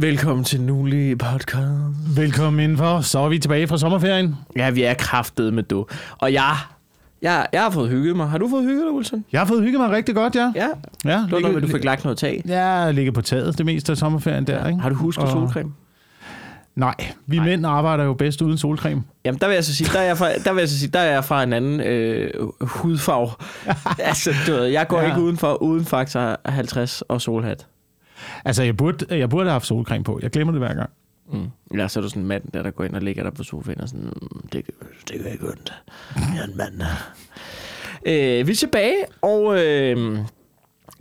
Velkommen til Nulig Podcast. Velkommen indenfor. Så er vi tilbage fra sommerferien. Ja, vi er kraftet med du. Og jeg, jeg, jeg har fået hygget mig. Har du fået hygget dig, Wilson? Jeg har fået hygget mig rigtig godt, ja. Ja. ja Det var med, du fik lagt noget tag. Ja, ligger på taget det meste af sommerferien der, ikke? Har du husket Og- solcreme? Nej, vi Nej. mænd arbejder jo bedst uden solcreme. Jamen, der vil jeg så sige, der er jeg fra, der vil jeg så sige, der er jeg fra en anden øh, hudfarve. altså, du ved, jeg går Ja. ja. ikke udenfor uden Faktor 50 og solhat. Altså, jeg burde, jeg burde have haft solcreme på. Jeg glemmer det hver gang. Mm. Ja, så er du sådan en mand, der, der går ind og ligger der på sofaen og sådan, "Mm, det, det gør ikke ondt. Jeg er en mand. øh, vi er tilbage, og øh,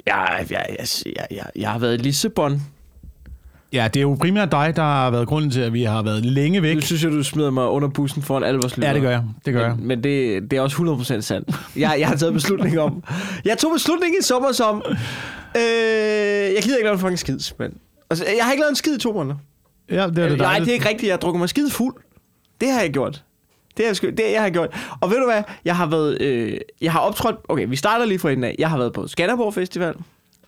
jeg, jeg, jeg, jeg, jeg, jeg har været i Lissabon. Ja, det er jo primært dig, der har været grunden til, at vi har været længe væk. Nu synes jeg, du smider mig under bussen foran alle vores lyttere. Ja, det gør jeg. Det gør jeg. Men, men det, det er også 100% sandt. Jeg, jeg har taget beslutning om... Jeg tog beslutning i sommer som... Øh, jeg gider ikke lave en fucking skid, men... Altså, jeg har ikke lavet en skid i to måneder. Ja, det er det Nej, dejligt. det er ikke rigtigt. Jeg har drukket mig skide fuld. Det har jeg gjort. Det har jeg, det jeg har gjort. Og ved du hvad? Jeg har været... Øh, jeg har optrådt... Okay, vi starter lige fra en af. Jeg har været på Skanderborg Festival.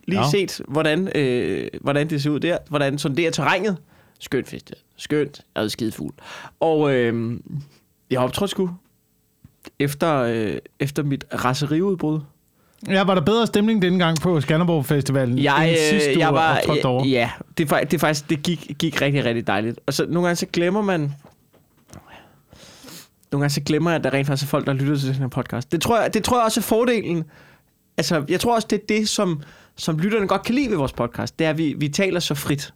Lige Ja. set, hvordan, øh, hvordan det ser ud der. Hvordan sådan det er terrænet. Skønt festival. Skønt. Jeg er skide fuld. Og øh, jeg har optrådt sgu. Efter, øh, efter mit raseriudbrud. Ja, var der bedre stemning denne gang på Skanderborg Festivalen, Jeg, end sidst øh, du jeg var, optrådte derovre? ja, det, er, det er faktisk, det gik, gik rigtig, rigtig dejligt. Og så nogle gange så glemmer man, nogle gange så glemmer jeg, at der rent faktisk er folk, der lytter til den her podcast. Det tror jeg, det tror jeg også er fordelen. Altså, jeg tror også, det er det, som, som lytterne godt kan lide ved vores podcast. Det er, at vi, vi taler så frit.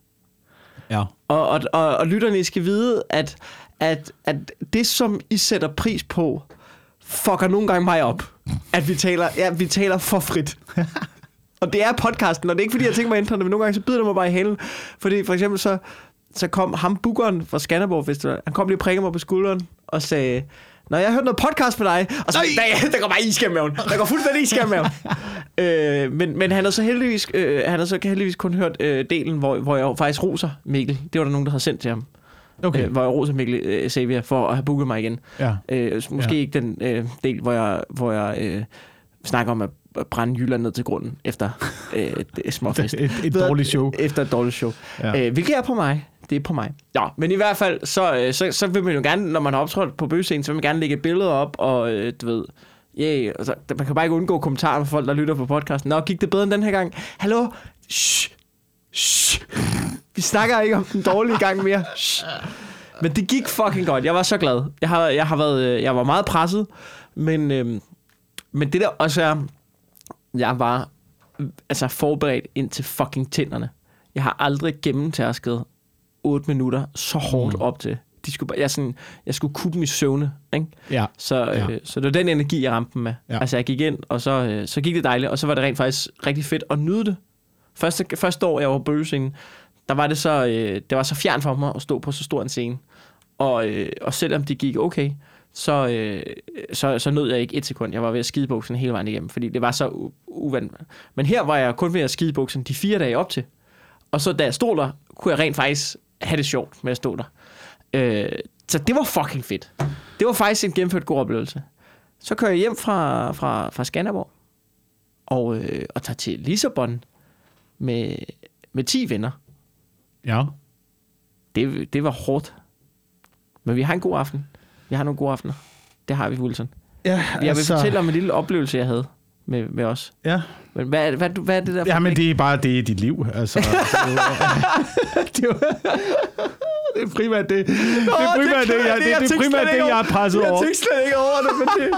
Ja. Og, og, og, og lytterne skal vide, at, at, at det, som I sætter pris på, fucker nogle gange mig op. At vi taler, ja, vi taler for frit. og det er podcasten, og det er ikke fordi, jeg tænker mig at ændre det, men nogle gange så bider det mig bare i halen. Fordi for eksempel så, så kom ham bookeren fra Skanderborg Festival, han kom lige og prikkede mig på skulderen og sagde, Nå, jeg har hørt noget podcast med dig. Og så, der, der går bare iskær med maven. Der går fuldstændig iskær med maven. øh, men, men han har så heldigvis, øh, han har så heldigvis kun hørt øh, delen, hvor, hvor jeg faktisk roser Mikkel. Det var der nogen, der havde sendt til ham. Okay. Øh, hvor jeg roser Mikkel øh, Xavier for at have booket mig igen. Ja. Øh, måske Ja. ikke den øh, del, hvor jeg, hvor jeg øh, snakker om at brænde Jylland ned til grunden efter øh, et småfest. Et, et Ved- dårligt show. Efter et dårligt show. Ja. Øh, hvilket er på mig. Det er på mig. Ja, men i hvert fald, så, øh, så, så vil man jo gerne, når man har optrådt på bøgescenen, så vil man gerne lægge billeder op, og øh, du ved, yeah, altså, man kan bare ikke undgå kommentarer fra folk, der lytter på podcasten. Nå, gik det bedre end den her gang? Hallo? Shh. Shh. Vi snakker ikke om den dårlige gang mere. Shh. Men det gik fucking godt. Jeg var så glad. Jeg har, jeg har været, øh, jeg var meget presset, men, øhm, men det der også er, jeg var altså forberedt ind til fucking tænderne. Jeg har aldrig gennemtærsket 8 minutter så hårdt Mm. op til. De skulle, bare- jeg, sådan, jeg skulle kubbe dem i søvne, ikke? Ja. Så, Ja. øh, så det var den energi, jeg ramte dem med. Ja. Altså, jeg gik ind, og så, øh, så gik det dejligt, og så var det rent faktisk rigtig fedt at nyde det. Første, første år, jeg var på bøgescenen, der var det så, øh, det var så fjern for mig at stå på så stor en scene. Og, øh, og selvom det gik okay, så, øh, så, så nød jeg ikke et sekund. Jeg var ved at skide buksen hele vejen igennem, fordi det var så u- uvandt. Men her var jeg kun ved at skide buksen de fire dage op til. Og så da jeg stod der, kunne jeg rent faktisk have det sjovt med at stå der. Øh, så det var fucking fedt. Det var faktisk en gennemført god oplevelse. Så kører jeg hjem fra, fra, fra Skanderborg og, øh, og tager til Lissabon med, med 10 venner. Ja. Det, det var hårdt. Men vi har en god aften. Vi har nogle gode aftener. Det har vi, Wilson. Ja, Jeg vil fortælle om en lille oplevelse, jeg havde med, med os. Ja. Men hvad, hvad, hvad, hvad er det der? Ja, men det er bare det er dit liv. Altså, det, er jo- det er primært det. Det er primært det, jeg, det, det er primært det, jeg er presset over. Jeg tænkte slet ikke over det, men det...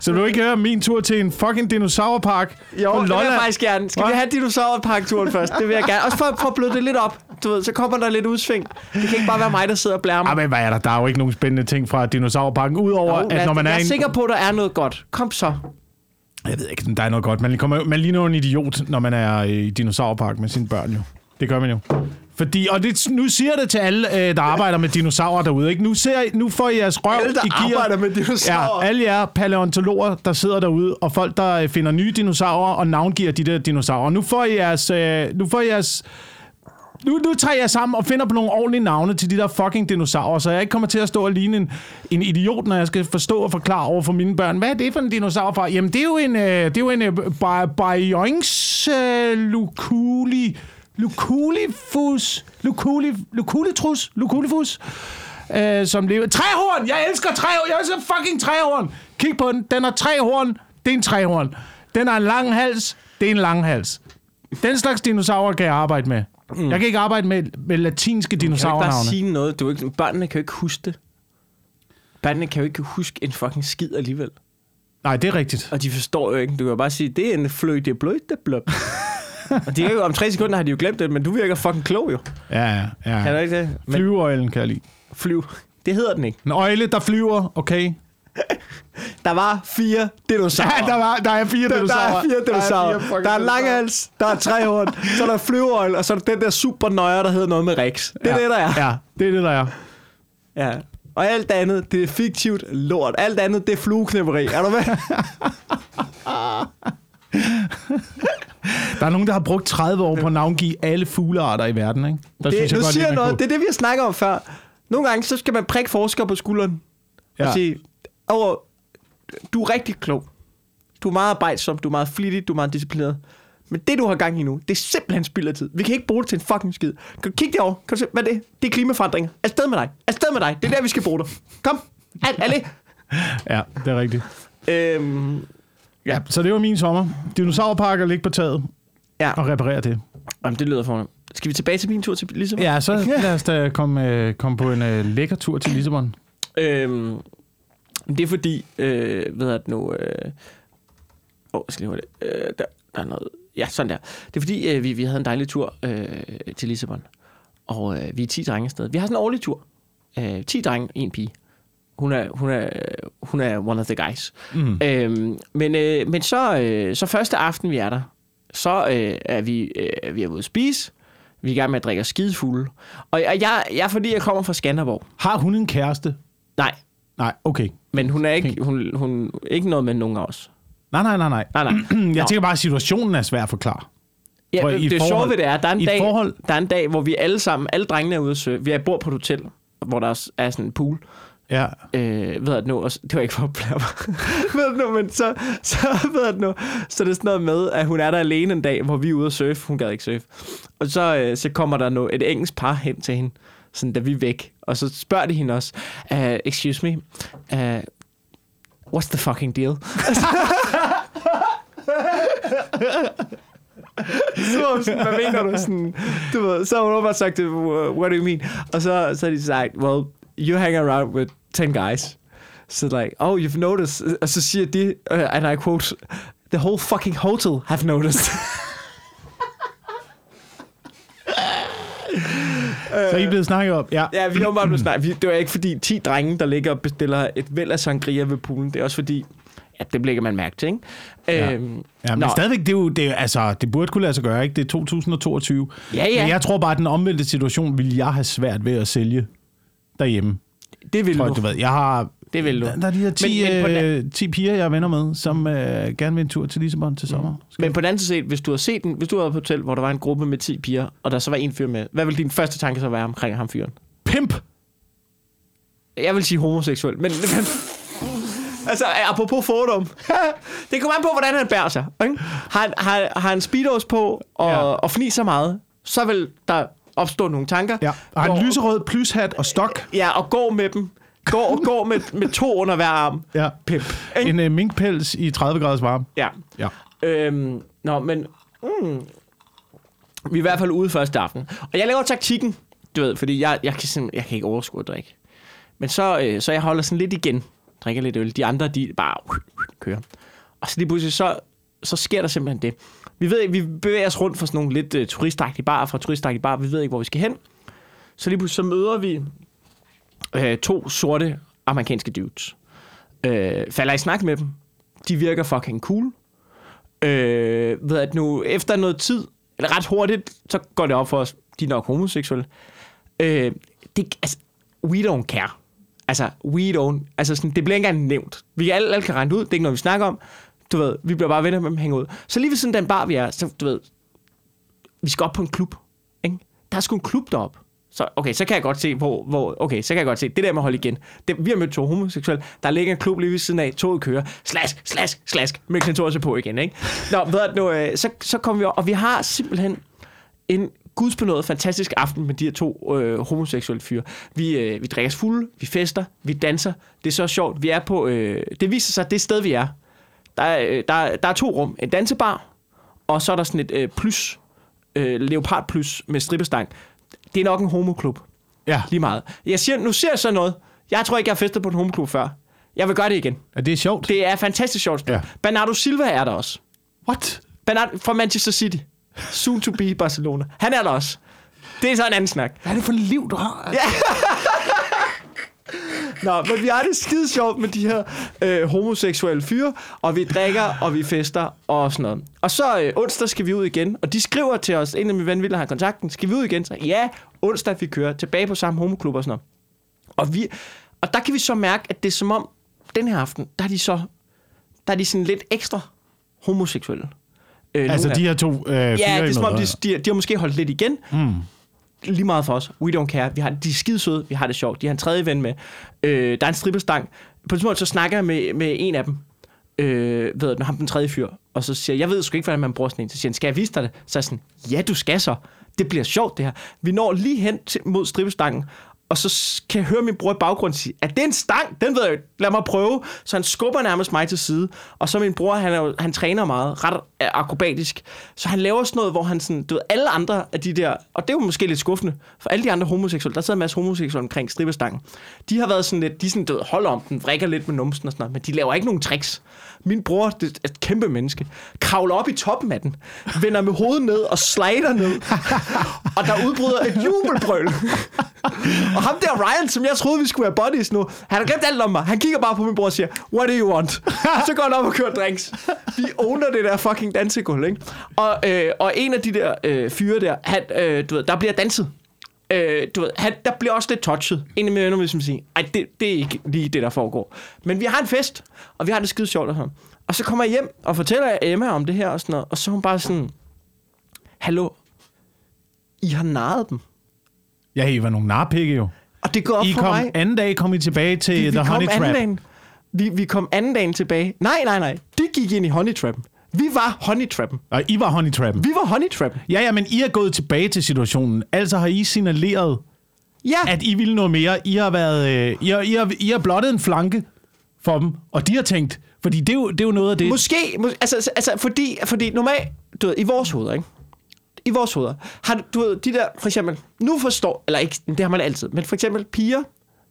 Så du ikke høre min tur til en fucking dinosaurpark Jo, det vil jeg faktisk gerne. Skal vi have dinosaurparkturen først? Det vil jeg gerne. Også for, for at bløde det lidt op. Du ved, så kommer der lidt udsving. Det kan ikke bare være mig, der sidder og blærer mig. men hvad er der? Der er jo ikke nogen spændende ting fra dinosaurparken, udover Jo, at når man jeg er er en... sikker på, at der er noget godt. Kom så. Jeg ved ikke, der er noget godt. Man, kommer, man ligner jo en idiot, når man er i dinosaurpark med sine børn jo. Det gør man jo. Fordi, og det, nu siger det til alle, øh, der arbejder med dinosaurer derude. Ikke? Nu, ser, nu får I jeres røv Alle, der i gear. arbejder med dinosaurer. Ja, alle jer paleontologer, der sidder derude, og folk, der øh, finder nye dinosaurer og navngiver de der dinosaurer. Nu får I jeres... Øh, nu får I jeres nu, nu tager jeg sammen og finder på nogle ordentlige navne til de der fucking dinosaurer, så jeg ikke kommer til at stå og ligne en, en idiot, når jeg skal forstå og forklare over for mine børn. Hvad er det for en dinosaur fra? Jamen, det er jo en, øh, det er jo en øh, Bi- øh, Luculi... Luculifus... Luculi, Luculitrus? Luculifus? Øh, som lever... Træhorn! Jeg elsker træhorn! Jeg elsker fucking træhorn! Kig på den. Den har tre horn. Det er en træhorn. Den har en lang hals. Det er en lang hals. Den slags dinosaurer kan jeg arbejde med. Mm. Jeg kan ikke arbejde med, med latinske Kan du ikke bare dinosaurnavne. sige noget? Du ikke, børnene kan jo ikke huske det. Børnene kan jo ikke huske en fucking skid alligevel. Nej, det er rigtigt. Og de forstår jo ikke. Du kan jo bare sige, det er en fløj, det blødt, det er blødt. og de er jo, om tre sekunder har de jo glemt det, men du virker fucking klog jo. Ja, ja. Kan du ja. ikke det? Men Flyveøjlen kan jeg lide. flyv. Det hedder den ikke. En øjle, der flyver, okay. Der var fire dinosaurer. Ja, der, var, der er fire Der, der dinosaurer. er fire dinosaurer. Der er en lang dinosaurer. hals, der er tre horn, så er der flyveøjle, og så er der den der super nøjer, der hedder noget med Rex. Det er ja. det, der er. Ja, det er det, der er. Ja. Og alt andet, det er fiktivt lort. Alt andet, det er flueknæpperi. Er du med? Der er nogen, der har brugt 30 år på at navngive alle fuglearter i verden, ikke? Der det, nu godt, siger jeg noget. kunne- Det er det, vi har snakket om før. Nogle gange, så skal man prikke forskere på skulderen. Ja. Og sige, Åh, du er rigtig klog. Du er meget arbejdsom, du er meget flittig, du er meget disciplineret. Men det, du har gang i nu, det er simpelthen spild af tid. Vi kan ikke bruge det til en fucking skid. Kan du kigge derovre? Kan du se, hvad er det? Det er klimaforandringer. Afsted med dig. Afsted med dig. Det er der, vi skal bruge dig. Kom. Alt, alle. Ja, det er rigtigt. Øhm, Ja, så det var min sommer. Dinosaurpark og ligge på taget ja, og reparere det. Jamen, det lyder for Skal vi tilbage til min tur til Lissabon? Ja, så lad os da komme, øh, komme på en øh, lækker tur til Lissabon. Øhm, det er fordi, øh, ved at nu... Øh, åh, jeg skal høre det. Øh, der, der er noget... Ja, sådan der. Det er fordi, øh, vi, vi havde en dejlig tur øh, til Lissabon. Og øh, vi er 10 drenge afsted. Vi har sådan en årlig tur. Øh, 10 drenge, en pige. Hun er, hun er, hun er one of the guys. Mm. Øhm, men, øh, men så, øh, så første aften, vi er der, så øh, er vi, øh, vi er ude at spise. Vi er i gang med at drikke skidefulde. Og jeg, jeg, jeg, fordi jeg kommer fra Skanderborg. Har hun en kæreste? Nej, Nej, okay. men hun er ikke, hun, hun, ikke noget med nogen af os. Nej, nej, nej, nej. Nej, nej. Jeg Nå. tænker bare, at situationen er svær at forklare. Ja, Prøv, det, i et det sjove ved det er, der er, en dag, forhold- der er en dag, hvor vi alle sammen, alle drengene er ude at søge. Vi er bor på et hotel, hvor der også er sådan en pool. Ja. Øh, ved at nu, og s- det var ikke for at blære mig. ved at nu, men så, så ved at nu, så er det sådan noget med, at hun er der alene en dag, hvor vi er ude at surfe. Hun gad ikke surfe. Og så, øh, så kommer der no, et engelsk par hen til hende, sådan da vi er væk. Og så spørger de hende også, uh, excuse me, uh, what's the fucking deal? så var hun sådan, hvad mener du? Sådan, du ved, så har hun bare sagt, what do you mean? Og så, så har de sagt, well, you hang around with 10 guys. Så like, oh, you've noticed. Og så siger de, uh, and I quote, the whole fucking hotel have noticed. Så I er blevet snakket om? Ja. ja, vi har bare blevet snakket. Det var ikke fordi 10 drenge, der ligger og bestiller et væld af sangria ved poolen. Det er også fordi, ja, det lægger man mærke til, ikke? Ja. Øhm, Ja, men Nå. stadigvæk, det, er jo, det, er, altså, det burde kunne lade sig gøre, ikke? Det er 2022. Ja, ja. Men jeg tror bare, at den omvendte situation vil jeg have svært ved at sælge derhjemme. det vil Tror du. jeg, du ved. Jeg har, Det vil du. der, der er de her 10, Men- men den- øh, 10 piger, jeg er venner med, som øh, gerne vil en tur til Lissabon til sommer. Skal Men på den anden side, hvis du har set den, hvis du har været på hotel, hvor der var en gruppe med 10 piger, og der så var en fyr med, hvad vil din første tanke så være omkring ham fyren? Pimp! Jeg vil sige homoseksuel, men... men altså, apropos fordom. det kommer an på, hvordan han bærer sig. Ikke? Har, har, har han speedos på og, Ja. og fniser meget, så vil der opstå nogle tanker. Ja. Og han Går- lyserød plushat og stok. Ja, og går med dem. Går, går med, med to under hver arm. Ja. Pimp. Ikke? En øh, minkpels i 30 graders varme. Ja. Ja. Øhm, nå, men... Mm, vi er i hvert fald ude første aften. Og jeg laver taktikken, du ved, fordi jeg, jeg, kan, simpelthen- jeg kan ikke overskue at drikke. Men så, øh, så jeg holder sådan lidt igen. Drikker lidt øl. De andre, de bare kører. Og så lige pludselig, så, så sker der simpelthen det. Vi ved vi bevæger os rundt for sådan nogle lidt uh, turistagtige bar, fra turistagtige bar. Vi ved ikke, hvor vi skal hen. Så lige pludselig, så møder vi øh, to sorte amerikanske dudes. Øh, falder i snak med dem. De virker fucking cool. Øh, ved at nu, efter noget tid, eller ret hurtigt, så går det op for os, de er nok homoseksuelle. Øh, det, altså, we don't care. Altså, we don't, altså sådan, det bliver ikke engang nævnt. Vi alle, alle kan rende ud, det er ikke noget, vi snakker om. Du ved, vi bliver bare venner med dem, hænger ud. Så lige ved sådan den bar, vi er, så du ved, vi skal op på en klub. Ikke? der er sgu en klub deroppe. Så, okay, så kan jeg godt se, hvor, hvor, okay, så kan jeg godt se, det der med at holde igen. Det, vi har mødt to homoseksuelle, der ligger en klub lige ved siden af, toget kører, slask, slask, slask, med klintorse på igen, ikke? Nå, ved du, nu, øh, så, så kommer vi over, og vi har simpelthen en gudsbenået fantastisk aften med de her to øh, homoseksuelle fyre. Vi, øh, vi drikker os fulde, vi fester, vi danser. Det er så sjovt. Vi er på... Øh, det viser sig, at det sted, vi er. Der er, øh, der, er- der er to rum. En dansebar, og så er der sådan et øh, plus, øh, leopard plus med strippestang. Det er nok en homoklub. Ja, Lige meget. Jeg siger, nu ser jeg sådan noget. Jeg tror ikke, jeg har festet på en homoklub før. Jeg vil gøre det igen. og det er sjovt. Det er fantastisk sjovt. Ja. Ja. Bernardo Silva er der også. What? Bernardo fra Manchester City. Soon to be Barcelona. Han er der også. Det er så en anden snak. Hvad er det for et liv, du har? Ja. Nå, men vi har det skide sjovt med de her øh, homoseksuelle fyre, og vi drikker, og vi fester, og sådan noget. Og så øh, onsdag skal vi ud igen, og de skriver til os, en af mine venner have kontakten, skal vi ud igen? Så ja, onsdag vi kører tilbage på samme homoklub og sådan noget. Og, vi, og der kan vi så mærke, at det er som om, den her aften, der er de så, der er de sådan lidt ekstra homoseksuelle. Øh, Altså de her to øh, Ja, det er som om, de, de, de har måske holdt lidt igen. Mm. Lige meget for os. We don't care. Vi har, de er skide søde. Vi har det sjovt. De har en tredje ven med. Øh, der er en strippestang. På et tidspunkt, så snakker jeg med, med en af dem. Øh, ved du, ham den tredje fyr. Og så siger jeg, jeg ved sgu ikke, hvordan man bruger sådan en. Så siger han, skal jeg vise dig det? Så er jeg sådan, ja, du skal så. Det bliver sjovt, det her. Vi når lige hen til, mod strippestangen. Og så kan jeg høre min bror i baggrunden sige, at det er en stang, den ved jeg ikke. Lad mig prøve. Så han skubber nærmest mig til side. Og så min bror, han, er jo, han træner meget, ret øh, akrobatisk. Så han laver sådan noget, hvor han sådan, du ved, alle andre af de der, og det er jo måske lidt skuffende, for alle de andre homoseksuelle, der sidder en masse homoseksuelle omkring strippestangen, de har været sådan lidt, de sådan, du ved, holder om den, vrikker lidt med numsen og sådan noget, men de laver ikke nogen tricks. Min bror, det er et kæmpe menneske, kravler op i toppen af den, vender med hovedet ned og slider ned, og der udbryder et jubelbrøl. Og ham der Ryan, som jeg troede, vi skulle være buddies nu, han har glemt alt om mig. Han kigger bare på min bror og siger, what do you want? Så går han op og kører drinks. Vi owner det der fucking dansegulv, ikke? Og, øh, og en af de der øh, fyre der, han, øh, du ved, der bliver danset. Øh, du ved, han, der bliver også lidt touchet. En af mine venner vil som sige, ej, det, det er ikke lige det, der foregår. Men vi har en fest, og vi har det skide sjovt og sådan. Og så kommer jeg hjem og fortæller Emma om det her og sådan noget. Og så er hun bare sådan, hallo, I har narret dem. Ja, I var nogle narpikke jo. Og det går op I for kom, mig. anden dag kom I tilbage til vi, vi The Honey anden Trap. dagen. Vi, vi kom anden dagen tilbage. Nej, nej, nej. De gik ind i honey trappen. Vi var honey trappen. Og I var Honey Trappen. Vi var honey trappen. Ja, ja, men I er gået tilbage til situationen. Altså har I signaleret, Ja, at I ville noget mere. I har været, øh, I har, I har, I har blottet en flanke for dem, og de har tænkt, fordi det er jo, det er jo noget af det. måske. mås- altså, altså, fordi, fordi normalt, du ved, i vores hoveder, ikke? I vores hoveder. Har du ved, de der, for eksempel, nu forstår, eller ikke, det har man altid, men for eksempel piger,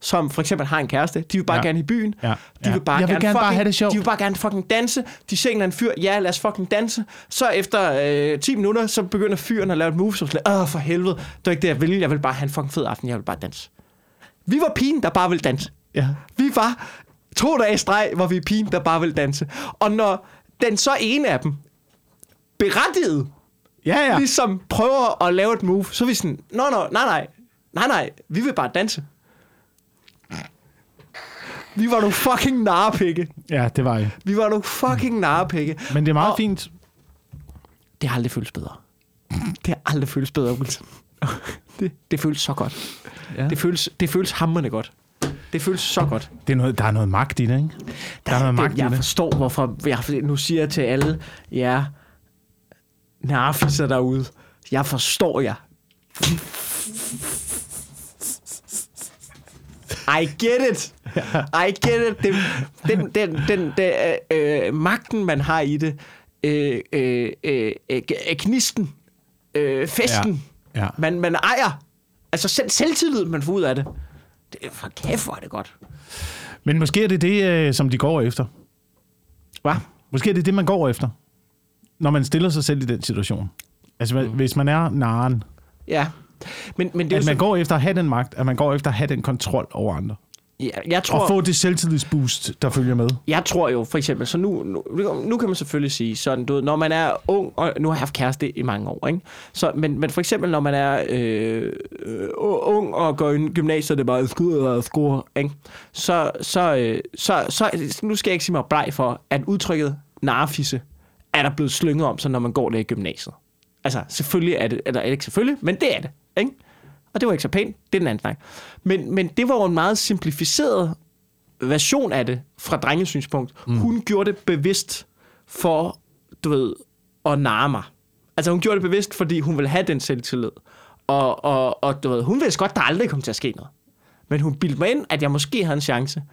som for eksempel har en kæreste, de vil bare Ja. gerne i byen. Ja. De vil bare Jeg vil gerne, gerne bare fucking, have det sjovt. De vil bare gerne fucking danse. De ser en eller anden fyr, ja, lad os fucking danse. Så efter øh, 10 minutter, så begynder fyren at lave et move, som sådan, åh, for helvede, det er ikke det, jeg vil. Jeg vil bare have en fucking fed aften, jeg vil bare danse. Vi var pigen, der bare ville danse. Ja. Vi var to dage i streg, hvor vi er pigen, der bare ville danse. Og når den så ene af dem, berettiget, Ja, ja. ligesom prøver at lave et move, så er vi sådan, nå, nå, nej, nej, nej, nej, vi vil bare danse. Vi var nogle fucking narpikke. Ja, det var I. Vi var nogle fucking narpikke. Men det er meget Og- fint. Det har aldrig føltes bedre. Det har aldrig føltes bedre, Wilson. Det, det føles så godt. Ja. Det, føles, det føles hammerende godt. Det føles så godt. Det er noget, der er noget magt i det, ikke? Der er noget magt det, i jeg det. forstår, hvorfor... Jeg, nu siger jeg til alle jer narfisser derude. Jeg forstår jer. I get it. I get it. Den, den, den, den, den øh, øh, magten, man har i det. Øh, øh, øh, øh, knisten. Øh, festen. Ja. Man, man ejer. Altså selv selvtillid, man får ud af det. det for kæft, hvor er det godt. Men måske er det det, øh, som de går efter. Hvad? Måske er det det, man går efter, når man stiller sig selv i den situation. Altså, mm. hvis man er naren, Ja. Men, men det er at man så, går efter at have den magt, at man går efter at have den kontrol over andre. ja, jeg, tror, Og få det selvtillidsboost, der følger med. jeg tror jo for eksempel, så nu, nu, nu kan man selvfølgelig sige sådan, du ved, når man er ung, og nu har jeg haft kæreste i mange år, ikke? Så, men, men for eksempel, når man er øh, øh, ung og går i gymnasiet, det er bare skud og score, ikke? Så, så, øh, så, så, nu skal jeg ikke sige mig bleg for, at udtrykket narfisse er der blevet slynget om sig, når man går der i gymnasiet. Altså, selvfølgelig er det, eller ikke selvfølgelig, men det er det. Ikke? Og det var ikke så pænt. Det er den anden snak. Men, men det var jo en meget simplificeret version af det fra drengens synspunkt. Mm. Hun gjorde det bevidst for, du ved, at narre mig. Altså hun gjorde det bevidst, fordi hun ville have den selvtillid. Og, og, og du ved, hun vidste godt, der aldrig kom til at ske noget. Men hun bildte mig ind, at jeg måske havde en chance.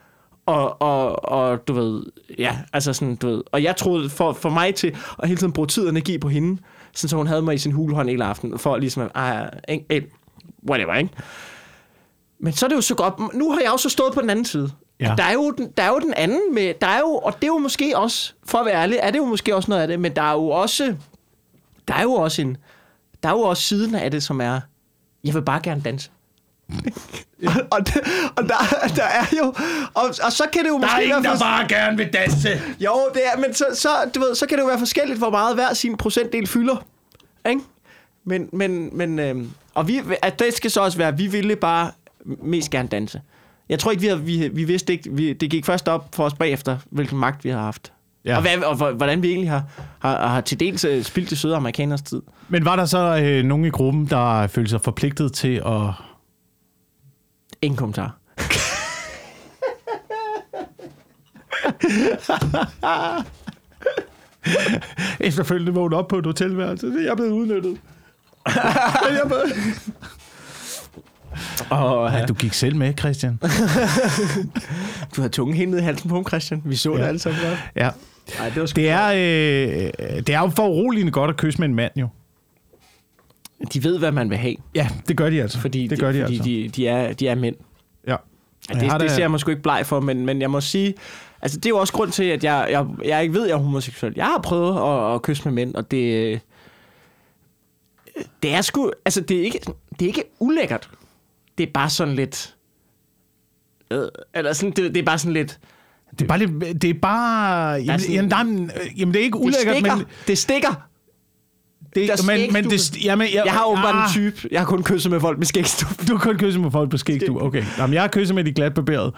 Og, og, og du ved, ja, altså sådan, du ved. Og jeg troede for, for mig til at hele tiden bruge tid og energi på hende, så hun havde mig i sin hulehånd hele aften, for ligesom ah, whatever, ikke? Men så er det jo så godt. Nu har jeg også stået på den anden side. Ja. Der, er jo den, der er jo den anden med, der er jo, og det er jo måske også, for at være ærlig, er det jo måske også noget af det, men der er jo også, der er jo også en, der er jo også siden af det, som er, jeg vil bare gerne danse. Og og der, der er jo, og, og så kan det jo Der måske er ingen, være der for- bare gerne vil danse. jo, det er, men så, så, du ved, så kan det jo være forskelligt, hvor meget hver sin procentdel fylder. Ikke? Men, men, men øhm, og vi, at det skal så også være, at vi ville bare mest gerne danse. Jeg tror ikke, vi, havde, vi, vi vidste ikke, vi, det gik først op for os bagefter, hvilken magt vi har haft. Ja. Og, hvad, og hvor- hvordan vi egentlig har, har, har til dels øh, spildt det søde amerikaners tid. Men var der så øh, nogen i gruppen, der følte sig forpligtet til at... Ingen kommentar. efterfølgende vågne op på et hotelværelse? Jeg er blevet udnyttet. jeg er blevet... Og, Ja, du gik selv med, Christian. Du har tungen helt ned i halsen på ham, Christian. Vi så ja. Ja. det alle sammen godt. Ja. Nej, det var sgu Det er, øh, det er jo for uroligende godt at kysse med en mand, jo. De ved, hvad man vil have, Ja, det gør de altså. fordi, det gør de, fordi altså. de, de, er, de er mænd. Ja. Ja, det, det da- ser jeg måske ikke bleg for, men, men jeg må sige, altså det er jo også grund til, at jeg, jeg, jeg ikke ved, at jeg er homoseksuel. Jeg har prøvet at, at kysse med mænd, og det, det er sgu, altså det er ikke, det er ikke ulækkert. Det er bare sådan lidt, øh, eller sådan, det, det er bare sådan lidt, Det er bare lidt, det er bare... Jamen, sådan- jamen, der er, en- øh, jamen det er ikke det ulækkert, stikker, men... det stikker. Det, Der er men, skægstube. men det, jamen, jeg, Jeg har åbenbart ah, en type, jeg har kun kysset med folk med skægstub. Du har kun kysset med folk på skægstue. Okay. Jamen, jeg har kysset med de glatbarberede.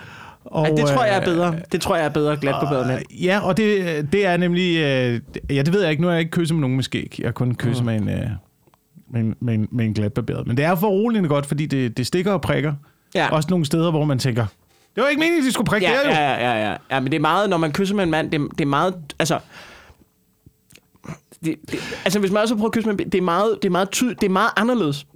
Og, Ja, det tror jeg er øh, bedre. Det tror jeg er bedre glat på bedre mænd. Ja, og det, det er nemlig... Øh, ja, det ved jeg ikke. Nu har jeg ikke kysset med nogen med skæg. Jeg har kun kysset med en, øh, med en, med en, med en glatbarberet. Men det er for roligende godt, fordi det, det stikker og prikker. Ja. Også nogle steder, hvor man tænker, det var ikke meningen, de skulle prikke Ja, det her, jo. ja, ja, ja, ja. ja, men det er meget, når man kysser med en mand, det, det er meget, altså... Det, det, altså, hvis man også prøver at kysse med en det er meget, det er meget, tyd, det er meget anderledes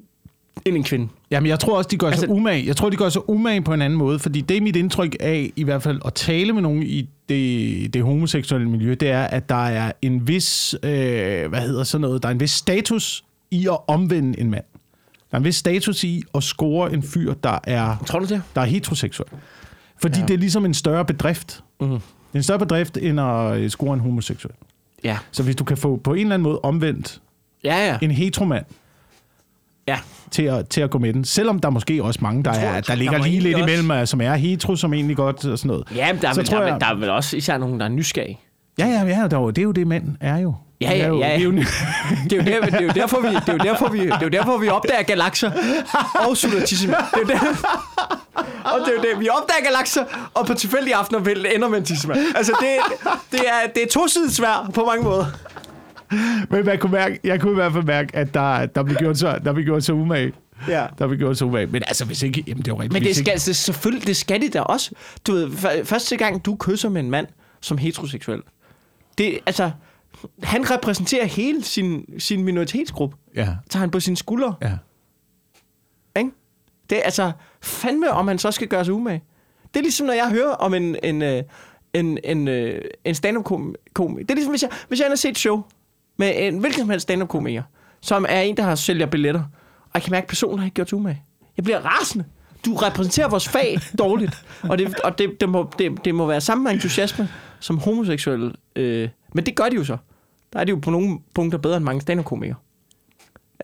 end en kvinde. Jamen, jeg tror også, de gør altså, sig umage. Jeg tror, de gør sig umage på en anden måde, fordi det er mit indtryk af, i hvert fald at tale med nogen i det, det homoseksuelle miljø, det er, at der er en vis, øh, hvad hedder sådan noget, der er en vis status i at omvende en mand. Der er en vis status i at score en fyr, der er, Tror du det? der er heteroseksuel. Fordi ja. Det er ligesom en større bedrift. Mhm. Det er en større bedrift, end at øh, score en homoseksuel. Ja. Så hvis du kan få på en eller anden måde omvendt Ja, ja. en heteromand Ja. til at, til at gå med den. Selvom der måske også mange, der, Jeg tror, er, der tror, ligger der lige lidt egentlig imellem, også... som er hetero, som egentlig godt og sådan noget. Ja, men der er, Så vel, tror der, er, jeg- der er vel også især nogen, der er nysgerrige. Ja, ja, ja, der, det er jo det, mænd er jo. Ja, Det er ja, jo, ja. Det er jo, Det er der, det er jo derfor, vi, det er jo derfor, vi, det er jo derfor, vi opdager galakser og solatissimer. Det er jo det. Og det er jo det. Vi opdager galakser, og på tilfældige aftener vil ender med en tissima. Altså, det, det, er, det er tosidigt svær på mange måder. men man kunne mærke, jeg kunne i hvert fald mærke, at der, der blev gjort så, der blev gjort så umage. Ja. Der blev gjort så umage. Men altså, hvis ikke... Jamen, det er rigtigt. Men det skal, ikke, altså, selvfølgelig, det skal de da også. Du ved, første gang, du kysser med en mand som heteroseksuel, det, altså, han repræsenterer hele sin, sin minoritetsgruppe. Ja, Tager han på sine skuldre, ja. ikke? Det er altså fandme, om han så skal gøre sig umage. Det er ligesom, når jeg hører om en, en, øh, en, en, øh, en stand-up-komiker. Det er ligesom, hvis jeg, hvis jeg har set et show med en hvilken som helst stand-up-komiker, som er en, der har sælger billetter, og jeg kan mærke, at personen har ikke gjort sig umage. Jeg bliver rasende. Du repræsenterer vores fag dårligt. Og, det, og det, det, må, det, det må være samme entusiasme som homoseksuelle. Øh, men det gør de jo så. Der er de jo på nogle punkter bedre end mange stand-up-komikere.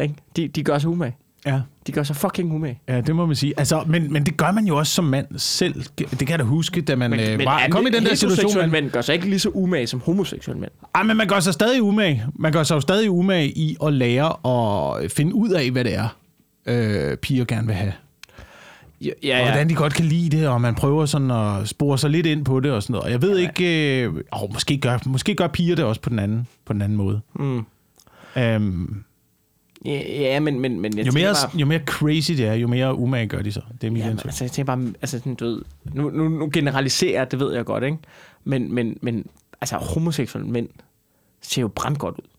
Ikke? De, de gør sig umage. Ja. De gør sig fucking umage. Ja, det må man sige. Altså, men, men det gør man jo også som mand selv. Det kan jeg da huske, da man øh, var, kom i den der situation. Man, mænd gør sig ikke lige så umage som homoseksuelle mænd. ej, men man gør sig stadig umage. Man gør sig jo stadig umage i at lære at finde ud af, hvad det er, øh, piger gerne vil have. Ja, Ja, og hvordan de godt kan lide det, og man prøver sådan at spore sig lidt ind på det og sådan noget. Og jeg ved ja. ikke... Øh, åh, måske, gør, måske gør piger det også på den anden, på den anden måde. Mm. Øhm, Ja, ja men, men, men jeg Jo mere, bare, jo mere crazy det er, jo mere umage gør de så. Det er mit ja, men, altså, jeg tænker bare, altså, sådan, du ved, nu, nu, nu generaliserer det ved jeg godt, ikke? Men, men, men altså, homoseksuelle mænd ser jo brandgodt ud.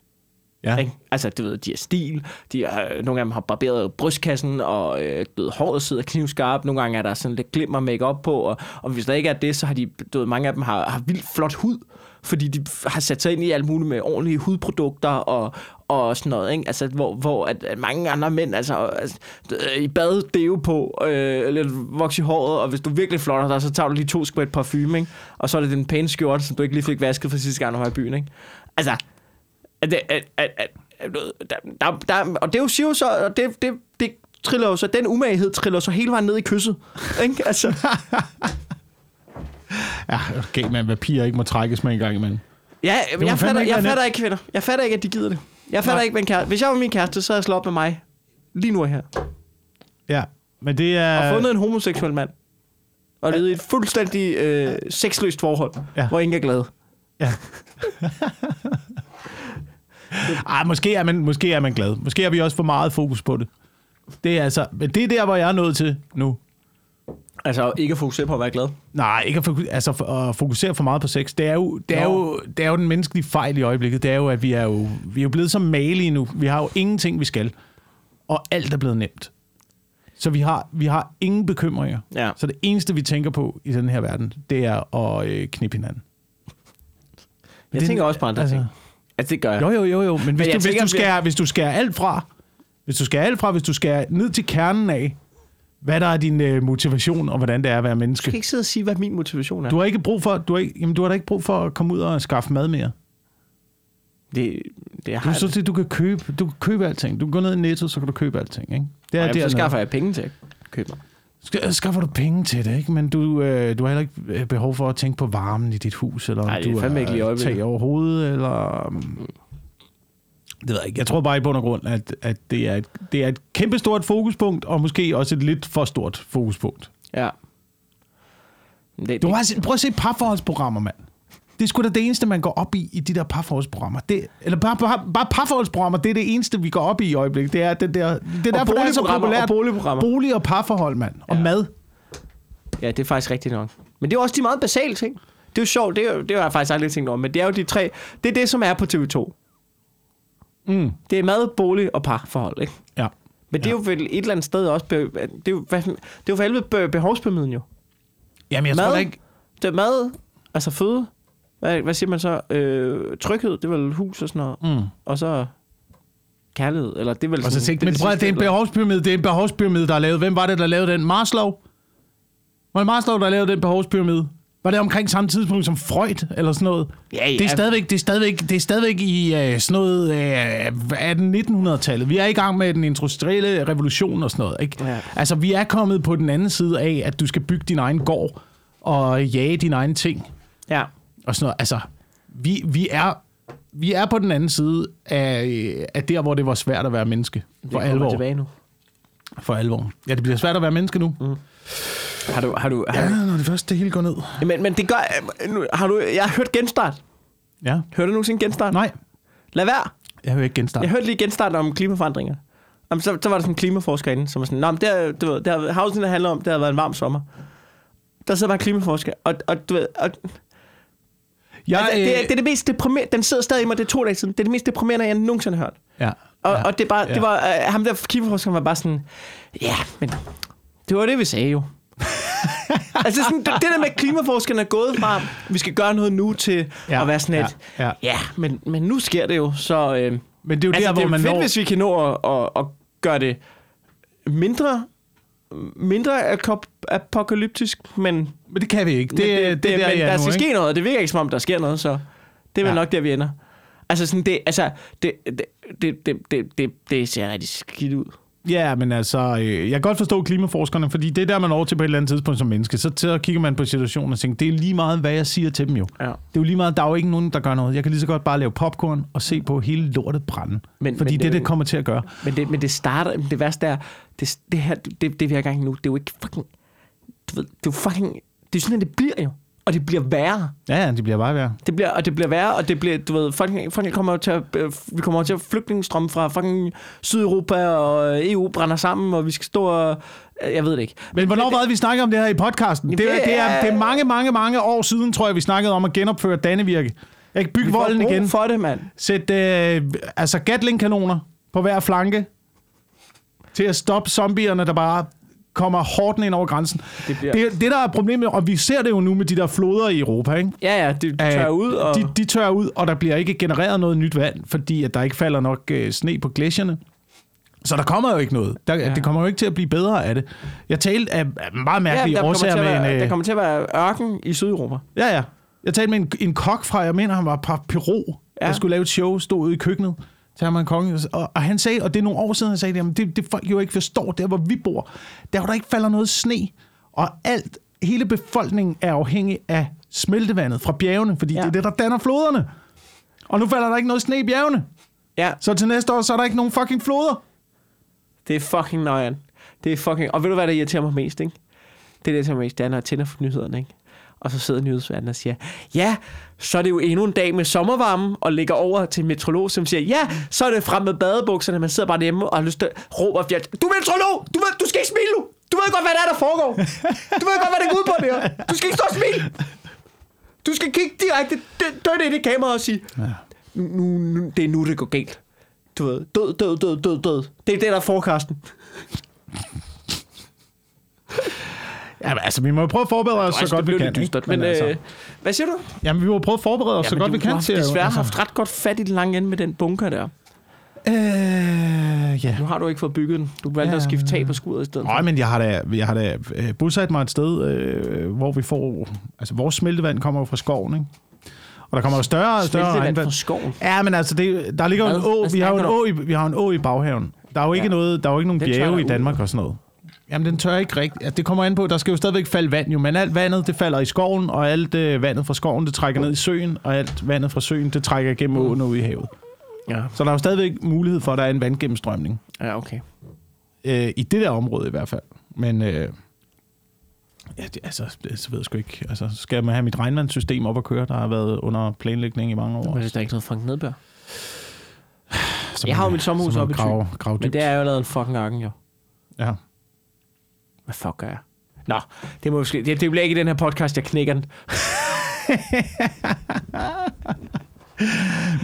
Ja. Ikke? Altså, du ved, de har stil, de er, nogle af dem har barberet brystkassen, og øh, du ved, håret sidder knivskarpt, nogle gange er der sådan lidt glimmer make op på, og, og hvis der ikke er det, så har de, du ved, mange af dem har, har vildt flot hud, fordi de har sat sig ind i alt muligt med ordentlige hudprodukter og, og sådan noget, ikke? Altså, hvor, hvor at, at mange andre mænd, altså, altså i bad, deo på, øh, lidt voks i håret, og hvis du virkelig flotter dig, så tager du lige to skvæt parfume, ikke? Og så er det den pæne skjorte, som du ikke lige fik vasket for sidste gang, du var i byen, ikke? Altså, at, at, at, at, der, der, der, og det er jo siger jo så, og det, det, det triller jo så, den umaghed triller så hele vejen ned i kysset. Ikke? Altså, Ja, okay, man, hvad piger ikke må trækkes med en gang imellem. ja, må jeg, fatter, ikke jeg fatter ikke kvinder. Jeg fatter ikke, at de gider det. Jeg fatter Nej. ikke, en kæreste... Hvis jeg var min kæreste, så havde jeg slået op med mig lige nu her. Ja, men det er... Og fundet en homoseksuel mand. Og levet i et fuldstændig øh, sexløst forhold, ja. hvor ingen er glad. Ja. Ej, måske er, man, måske er man glad. Måske har vi også for meget fokus på det. Det er altså, men det er der, hvor jeg er nået til nu. Altså ikke at fokusere på at være glad. Nej, ikke at, fokus, altså, at fokusere for meget på sex. Det er, jo, det, er Nå. jo, det er jo den menneskelige fejl i øjeblikket. Det er jo, at vi er jo, vi er jo blevet så malige nu. Vi har jo ingenting, vi skal. Og alt er blevet nemt. Så vi har, vi har ingen bekymringer. Ja. Så det eneste, vi tænker på i den her verden, det er at øh, knippe hinanden. Jeg Det- tænker også på andre altså- ting. Altså, det gør jeg. Jo, jo, jo, jo. Men hvis, jeg du, hvis, tænker, du skærer, hvis du skærer alt fra, hvis du skærer alt fra, hvis du skærer ned til kernen af, hvad der er din øh, motivation, og hvordan det er at være Du menneske. skal ikke sidde og sige, hvad min motivation er. Du har ikke brug for, du har, ikke, jamen, du har da ikke brug for at komme ud og skaffe mad mere. Det, det har Du, jeg så, det, du, kan købe, du kan købe alting. Du kan gå ned i Netto, så kan du købe alting. Ikke? Det er Ej, det, så skaffer jeg penge til at købe mig. Skal, skaffer du penge til det, ikke? Men du, øh, du har heller ikke øh, behov for at tænke på varmen i dit hus, eller er du ikke har øjeblikket. tag over hovedet, eller... Um, det ved jeg ikke. Jeg tror bare i bund og grund, at, at det, er et, det er et kæmpestort fokuspunkt, og måske også et lidt for stort fokuspunkt. Ja. Det, Du har, set- prøv at se parforholdsprogrammer, mand. Det er sgu da det eneste, man går op i, i de der parforholdsprogrammer. Det, eller bare, bare, bare parforholdsprogrammer, det er det eneste, vi går op i i øjeblikket. Det er, det der, det er derfor, det er så populært. og boligprogrammer. Bolig og parforhold, mand. Og Ja. mad. Ja, det er faktisk rigtigt nok. Men det er også de meget basale ting. Det er jo sjovt, det er, jo- det har jeg faktisk aldrig tænkt over, men det er jo de tre, det er det, som er på TV2. Mm. Det er mad, bolig og parforhold, ikke? Ja. Men det er jo vel et eller andet sted også, be, det er jo, hvad, det er jo for helvede be, behovspyramiden jo. Jamen, jeg Mad? tror ikke... Det er mad, altså føde, hvad, hvad siger man så? Øh, tryghed, det er vel hus og sådan noget. Mm. Og så kærlighed, eller det er vel Og så sådan, tænkte, men prøv, det er en behovspyramide, det er en behovspyramide, der er lavet. Hvem var det, der lavede den? Maslow? Var det Maslow, der lavede den behovspyramide? Var det omkring samme tidspunkt som Freud, eller sådan noget? Ja, ja. Det er stadigvæk, det er stadigvæk, det er stadigvæk i øh, sådan noget øh, 1800-1900-tallet. Vi er i gang med den industrielle revolution og sådan noget. Ikke? Ja. Altså, vi er kommet på den anden side af, at du skal bygge din egen gård og jage dine egne ting Ja. Og sådan noget. Altså, vi, vi, er, vi er på den anden side af, af der, hvor det var svært at være menneske. Det For kommer alvor. tilbage nu. For alvor. Ja, det bliver svært at være menneske nu. Mm. Har du, har du, har Ja, når det først det hele går ned. men, men det gør, nu, har du, jeg har hørt genstart. Ja. Hørte du nogensinde genstart? Nej, Lad være. jeg hører ikke genstart. Jeg hørte lige genstart om klimaforandringer. Jamen, så, så var der sådan en klimaforsker inde, som var sådan, Nå, men det, er- du ved, det har, havsen, der handler om, det har været en varm sommer. Der sidder bare en klimaforsker, og, og du ved, og, jeg, altså, det, er, det er det mest deprimerende, den sidder stadig i mig, det er to dage siden, det er det mest deprimerende, jeg nogensinde har hørt. ja, Og, ja, og det, er bare, ja. det var, uh, ham der klimaforskeren var bare sådan, ja, men det var det, vi sagde jo. altså sådan, det, det der med, at klimaforskerne er gået fra, vi skal gøre noget nu, til Ja, at være sådan et, ja, ja. ja men, men nu sker det jo, så... Øh, Men det er jo altså, der, det er hvor man fedt, når... hvis vi kan nå at, at, at gøre det mindre, mindre apokalyptisk, men, Men det kan vi ikke. Det, men det, det, det er der, men der er nu, skal ikke? ske noget. Det virker ikke, som om der sker noget, så det er vel Ja. nok der, vi ender. Altså, sådan, det, altså, det, det, det, det, det, det, det ser rigtig skidt ud. Ja, men altså, øh, jeg kan godt forstå klimaforskerne, fordi det er der, man når til på et eller andet tidspunkt som menneske. Så, så kigger man på situationen og tænker, det er lige meget, hvad jeg siger til dem jo. Ja. Det er jo lige meget, der er jo ikke nogen, der gør noget. Jeg kan lige så godt bare lave popcorn og se på hele lortet brænde. Men- fordi men det, det- det kommer til at gøre. Men det, men det starter, det værste er, det, det her, det, det vi har i gang nu, det er jo ikke fucking, du ved, det er jo fucking, det er sådan, det bliver jo. Og det bliver værre. Ja, ja, det bliver bare værre. Det bliver, og det bliver værre, og det bliver, du ved, fucking, fucking kommer til at, øh, vi kommer til at flygtningestrømme fra fucking Sydeuropa, og EU brænder sammen, og vi skal stå og, øh, jeg ved det ikke. Men hvornår det, var det, vi snakkede om det her i podcasten? Det, Det er, det, er, det er mange, mange, mange år siden, tror jeg, vi snakkede om at genopføre Dannevirke. Jeg kan bygge volden igen. for det, mand. Sæt øh, altså Gatling-kanoner på hver flanke til at stoppe zombierne, der bare kommer hårdt ind over grænsen. Det bliver- det, det, der er problemet, og vi ser det jo nu med de der floder i Europa, ikke? Ja, ja, de tør Øh, ud, og... De, de tørrer ud, og der bliver ikke genereret noget nyt vand, fordi at der ikke falder nok øh, sne på glacierne. Så der kommer jo ikke noget. Der, ja. Det kommer jo ikke til at blive bedre af det. Jeg talte af, meget ja, mærkelige til årsager med en... være, øh, der kommer til at være ørken i Sydeuropa. Ja, ja. Jeg talte med en, en kok fra, jeg mener, han var fra Peru, ja. Ja. der skulle lave et show, stod ude i køkkenet. En konge, og, og han sagde, og det er nogle år siden, han sagde, jamen, det, det folk jo ikke forstår, der hvor vi bor, der hvor der ikke falder noget sne, og alt, hele befolkningen er afhængig af smeltevandet fra bjergene, fordi. Ja. det er det, der danner floderne. Og nu falder der ikke noget sne i bjergene. Ja, Så til næste år, så er der ikke nogen fucking floder. det er fucking nøjeren. Det er fucking... Og ved du, hvad der irriterer mig mest, ikke? Det, der irriterer mig mest, det er, når jeg tænder for nyhederne, ikke? Og så sidder nyhedsværten og siger, ja, så er det jo endnu en dag med sommervarme, og ligger over til en metrolog, som siger, ja, så er det frem med badebukserne, man sidder bare hjemme og har lyst til at råbe og fjert. Du er metrolog! Du, ved, du skal ikke smile nu! Du ved godt, hvad det er, der foregår! Du ved godt, hvad det går ud på, det her! Du skal ikke stå og smile! Du skal kigge direkte dødt ind i kameraet og sige, Ja. nu, nu, det er nu, det går galt. Du ved, død, død, død, død, død. Det er det, der er forecasten. Ja, altså, vi må jo prøve at forberede os så godt vi kan. Dystert, ikke? men, altså, øh, hvad siger du? jamen, vi må prøve at forberede os så godt du, vi du kan til at- desværre altså, haft ret godt fat i den lange ende med den bunker der. Øh, ja. Nu har du ikke fået bygget den. Du valgte Ja, at skifte tag på skuret i stedet. Nej, men jeg har da, jeg har da øh, bosat mig et sted, øh, hvor vi får... Altså, vores smeltevand kommer jo fra skoven, ikke? Og der kommer jo større og større regnvand. fra skoven. Ja, men altså, det, der ligger jo en å, vi har jo en å, i, vi har en å i baghaven. Der er jo ikke, Ja. noget, der er jo ikke nogen Den tør bjerge i. Danmark og sådan noget. Jamen, den tør ikke rigtigt. Det kommer an på, der skal jo stadigvæk falde vand jo, men alt vandet, det falder i skoven, og alt øh, vandet fra skoven, det trækker ned i søen, og alt vandet fra søen, det trækker igennem åen og ud i havet. Ja, Så der er jo stadigvæk mulighed for, at der er en vandgennemstrømning. ja okay. Øh, I det der område i hvert fald. Men øh, ja, det, altså, det, så ved jeg sgu ikke. Altså, skal man have mit regnvandssystem op at køre, der har været under planlægning i mange år. Men det er ikke noget Frank Nedbør. Så Jeg har jo mit sommerhus oppe i Thy. Men det er jo lavet en fucking ørken, jo. Ja. Hvad fuck gør jeg? Nå, det, må måske, det, det bliver ikke i den her podcast, jeg knækker den.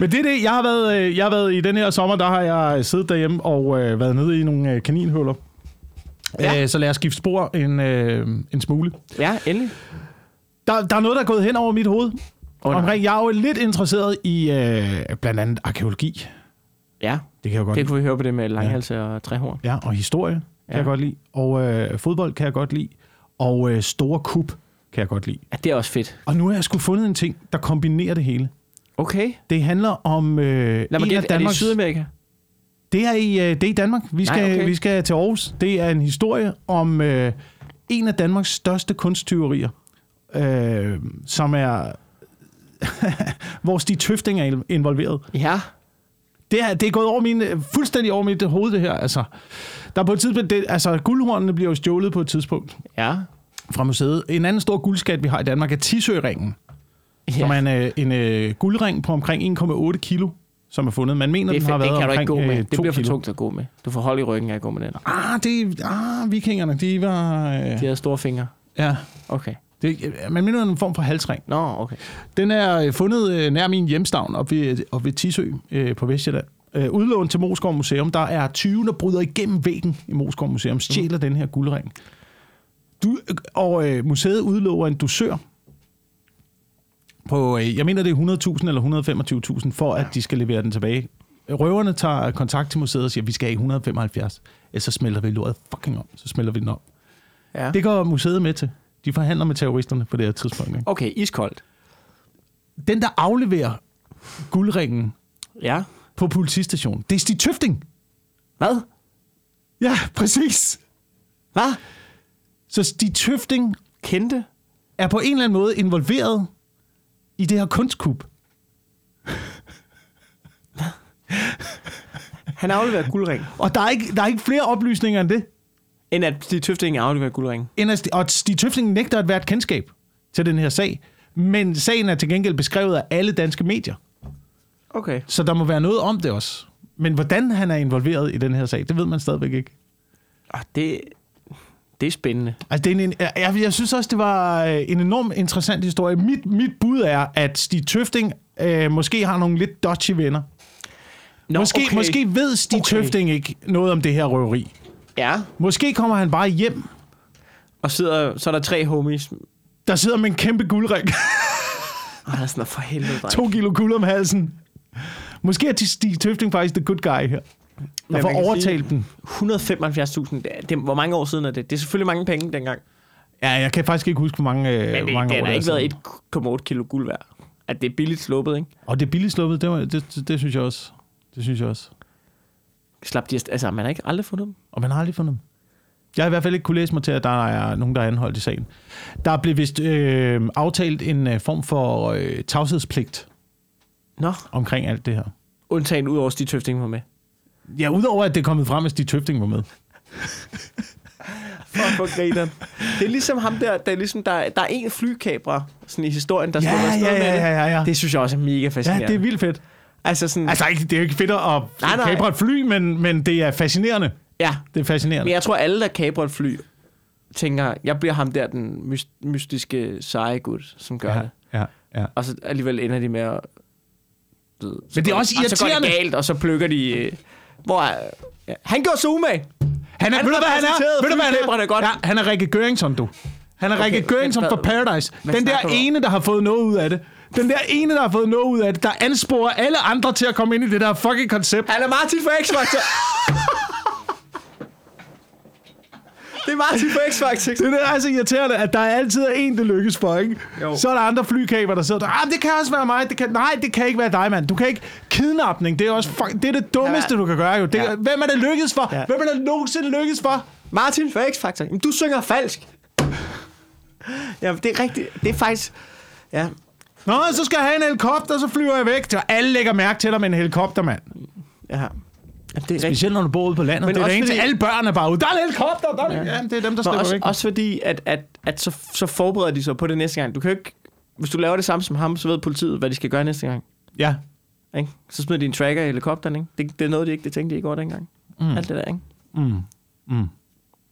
Men det er det, jeg har været, øh, jeg har været i den her sommer, der har jeg siddet derhjemme og øh, været nede i nogle øh, kaninhuller. Ja. Ja. Øh, så lad os skifte spor en, øh, en smule. Ja, endelig. Der, der er noget, der er gået hen over mit hoved. Åh, nej. Omkring, jeg er jo lidt interesseret i øh, blandt andet arkeologi. Ja, Det kan jeg godt det kunne vi høre på det med langhalse og træhorn. Ja, og historie kan Ja. jeg godt lide. Og øh, fodbold kan jeg godt lide. Og øh, store kup kan jeg godt lide. Ja, det er også fedt. Og nu har jeg sgu fundet en ting, der kombinerer det hele. Okay. Det handler om øh, Lad mig en af gætte, er det i Danmarks... Sydamerika? Det er i, øh, det er i Danmark. Vi skal, Nej, okay. vi skal til Aarhus. Det er en historie om øh, en af Danmarks største kunsttyverier, øh, som er... hvor Stig Tøfting er involveret. Ja. Det er, det er gået over min, fuldstændig over mit hoved, det her. Altså, der er på et tidspunkt, det, altså guldhornene bliver jo stjålet på et tidspunkt Ja. fra museet. En anden stor guldskat, vi har i Danmark, er Tisøringen, ja. som er en, øh, en øh, guldring på omkring 1,8 kilo, som er fundet. Man mener, Det, den har været det kan du ikke omkring gå med. øh, Det bliver for kilo. tungt at gå med. Du får hold i ryggen af at gå med den. Ah, det, ah, vikingerne, de var... Øh, De havde store fingre. ja, Okay. Det, man mener en form for halsring. Nå, okay. Den er øh, fundet øh, nær min hjemstavn, op ved, op ved Tisø øh, på Vestjylland. Øh, udlånt til Moskov Museum. Der er 20, der bryder igennem væggen i Moskov Museum, stjæler mm. den her guldring. Du, og øh, museet udlover en dusør på, øh, jeg mener det er 100.000 eller 125.000, for at de skal levere den tilbage. Røverne tager kontakt til museet og siger, vi skal have 175. Ellers så smelter vi lortet fucking om. Så smelter vi den om. Ja. Det går museet med til. De forhandler med terroristerne på det her tidspunkt. Ikke? Okay, iskoldt. Den, der afleverer guldringen Ja. på politistationen, det er Stig Tøfting. Hvad? Ja, præcis. Hvad? Så Stig Tøfting Kendte? er på en eller anden måde involveret i det her kunstkup. Han afleverer guldring. Og der er ikke, der er ikke flere oplysninger end det. End at de tøfting afleverer guldring. End at Stig, og Stig Tøfting nægter at være et kendskab til den her sag. Men sagen er til gengæld beskrevet af alle danske medier. Okay. Så der må være noget om det også. Men hvordan han er involveret i den her sag, det ved man stadigvæk ikke. Ah, det, det er spændende. Altså, det er en, jeg, jeg synes også, det var øh, en enormt interessant historie. Mit, mit bud er, at Stig Tøfting øh, måske har nogle lidt dodgy venner. Nå, måske, okay. måske ved Stig okay. Tøfting ikke noget om det her røveri. Ja. Måske kommer han bare hjem, Og sidder, så er der tre homies. der sidder med en kæmpe guldring, der er for helvede, dreng. to kilo guld om halsen. Måske er Stig Tøfting faktisk the good guy her. Der får overtalt dem. 175.000. Det, er- det, hvor mange år siden er det? Det er selvfølgelig mange penge dengang. Ja, jeg kan faktisk ikke huske, hvor mange, Men det, hvor mange det år har er ikke været 1,8 kilo guld værd. At det er billigt sluppet, ikke? Og det er billigt sluppet, det, var, det, det, det, synes jeg også. Det synes jeg også. Slap de, af- altså, man har ikke aldrig fundet dem. Og man har aldrig fundet dem. Jeg har i hvert fald ikke kunne læse mig til, at der er nogen, der er anholdt i sagen. Der blev vist øh, aftalt en øh, form for øh, tavshedspligt Nå, omkring alt det her. undtagen ud over Stig Tøfting var med. Ja, udover at det er kommet frem, at Stig Tøfting var med. Fuck, hvor grineren. Det er ligesom ham der, der er ligesom, der, der er en flykamera sådan i historien, der Ja, står afsted ja, med ja, det. ja, ja. Det synes jeg også er mega fascinerende. Ja, det er vildt fedt. Altså sådan, Altså, ikke, det er jo ikke fedt at Nej, nej. kapre et fly, men, men det er fascinerende. ja. Det er fascinerende. Men jeg tror, alle, der kabrer et fly, tænker, jeg bliver ham der, den myst- mystiske seje gud, som gør ja, det. ja, ja. Og så alligevel ender de med at... ved, Men det er også Og så går det irriterende. galt, og så plukker de... Øh, hvor er, ja. Han gjorde sig umage. Han er, Han ved du, hvad han er? Ved du, hvad han er? godt. Ja, han er Rikke Gøringsson, du. Han er Okay, Rikke Gøringsson fra Paradise. Den der ene, der har fået noget ud af det. Den der ene, der har fået noget ud af det, der ansporer alle andre til at komme ind i det der fucking koncept. Han er Martin for X-Factor. det er Martin for X-Factor. Det er så irriterende, at der altid er en, det lykkes for, ikke? Jo. Så er der andre flykaber, der sidder der. Ah, det kan også være mig. Det kan, nej, det kan ikke være dig, mand. Du kan ikke... Kidnapning, det er også fuck, det, er det dummeste, Ja. du kan gøre, jo. Det, Ja. Hvem er det lykkes for? Ja. Hvem er det nogensinde lykkes for? Martin for X-Factor. Jamen, du synger falsk. Ja, det er rigtigt. Det er faktisk... Ja, Nå, så skal jeg have en helikopter, så flyver jeg væk. Så alle lægger mærke til dig med en helikopter, mand. ja. det er. Specielt når du bor ude på landet. Men det er det eneste, fordi- alle børn er bare ude. Der er en helikopter, der er ja. ja, det er dem, der slipper også, væk. også fordi, at, at, at så, så forbereder de sig på det næste gang. Du kan ikke... Hvis du laver det samme som ham, så ved politiet, hvad de skal gøre næste gang. Ja. Ikke? Så smider de en tracker i helikopteren, ikke? Det, det er noget, de ikke det tænkte de ikke over dengang. Mm. Alt det der, ikke? Mm. Mm.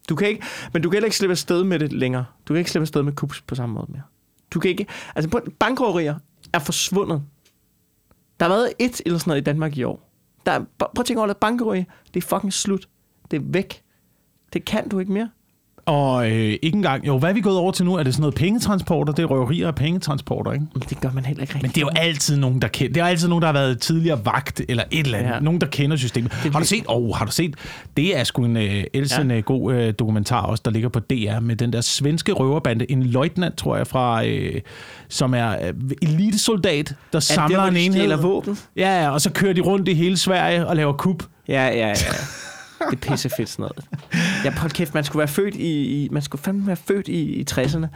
Du kan ikke, men du kan heller ikke slippe afsted med det længere. Du kan ikke slippe afsted med kups på samme måde mere. Du kan ikke... Altså, bankrøverier er forsvundet. Der har været et eller sådan noget i Danmark i år. Der, er- prøv at tænke over det. Bankrøverier, det er fucking slut. Det er væk. Det kan du ikke mere. Og øh, ikke engang... Jo, hvad er vi gået over til nu? Er det sådan noget pengetransporter? Det er røverier af pengetransporter, ikke? Men det gør man heller ikke rigtigt. Men det er jo altid nogen, der kender. Det er altid nogen, der har været tidligere vagt eller et eller andet. Ja. Nogen, der kender systemet. Har du set? Oh, har du set? Det er sgu en øh, elsen ja. god øh, dokumentar også, der ligger på DR med den der svenske røverbande. En løjtnant, tror jeg, fra, øh, som er øh, elitesoldat, der samler hvor en enhed. stjæler våben? Ja, ja, og så kører de rundt i hele Sverige og laver kup. Ja, ja, ja. Det er pisse fedt sådan noget. Ja, på kæft, man skulle være født i, i man skulle fandme være født i, i 60'erne,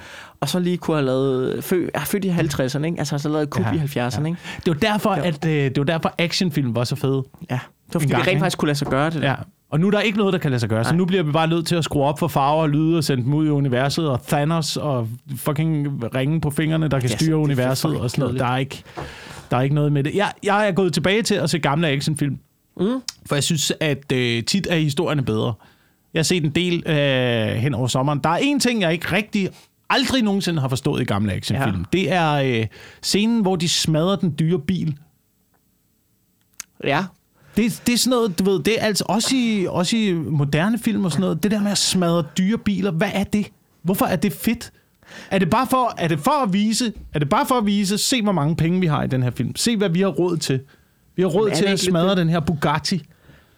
og så lige kunne have lavet, fø, ja, født i 50'erne, ikke? Altså så lavet et kub Ja, i 70'erne, ikke? Det var derfor, at øh, det var derfor actionfilm var så fede. Ja. Det var fordi, gang, vi rent faktisk kunne lade sig gøre det. Ja. Og nu er der ikke noget, der kan lade sig gøre, så Nej. nu bliver vi bare nødt til at skrue op for farver og lyde og sende dem ud i universet, og Thanos og fucking ringe på fingrene, der kan Ja, styre er universet og sådan noget. Der er, ikke, der er ikke noget med det. Jeg, jeg er gået tilbage til at se gamle actionfilm, Mm. for jeg synes, at øh, tit er historierne bedre. Jeg har set en del øh, hen over sommeren. Der er en ting, jeg ikke rigtig aldrig nogensinde har forstået i gamle actionfilm. Ja. Det er øh, scenen, hvor de smadrer den dyre bil. Ja. Det, det er sådan noget, du ved, det er altså også i, også i moderne film og sådan noget, det der med at smadre dyre biler, hvad er det? Hvorfor er det fedt? Er det bare for, er det for at vise, er det bare for at vise, se hvor mange penge vi har i den her film. Se hvad vi har råd til. Vi har råd til at smadre den her Bugatti.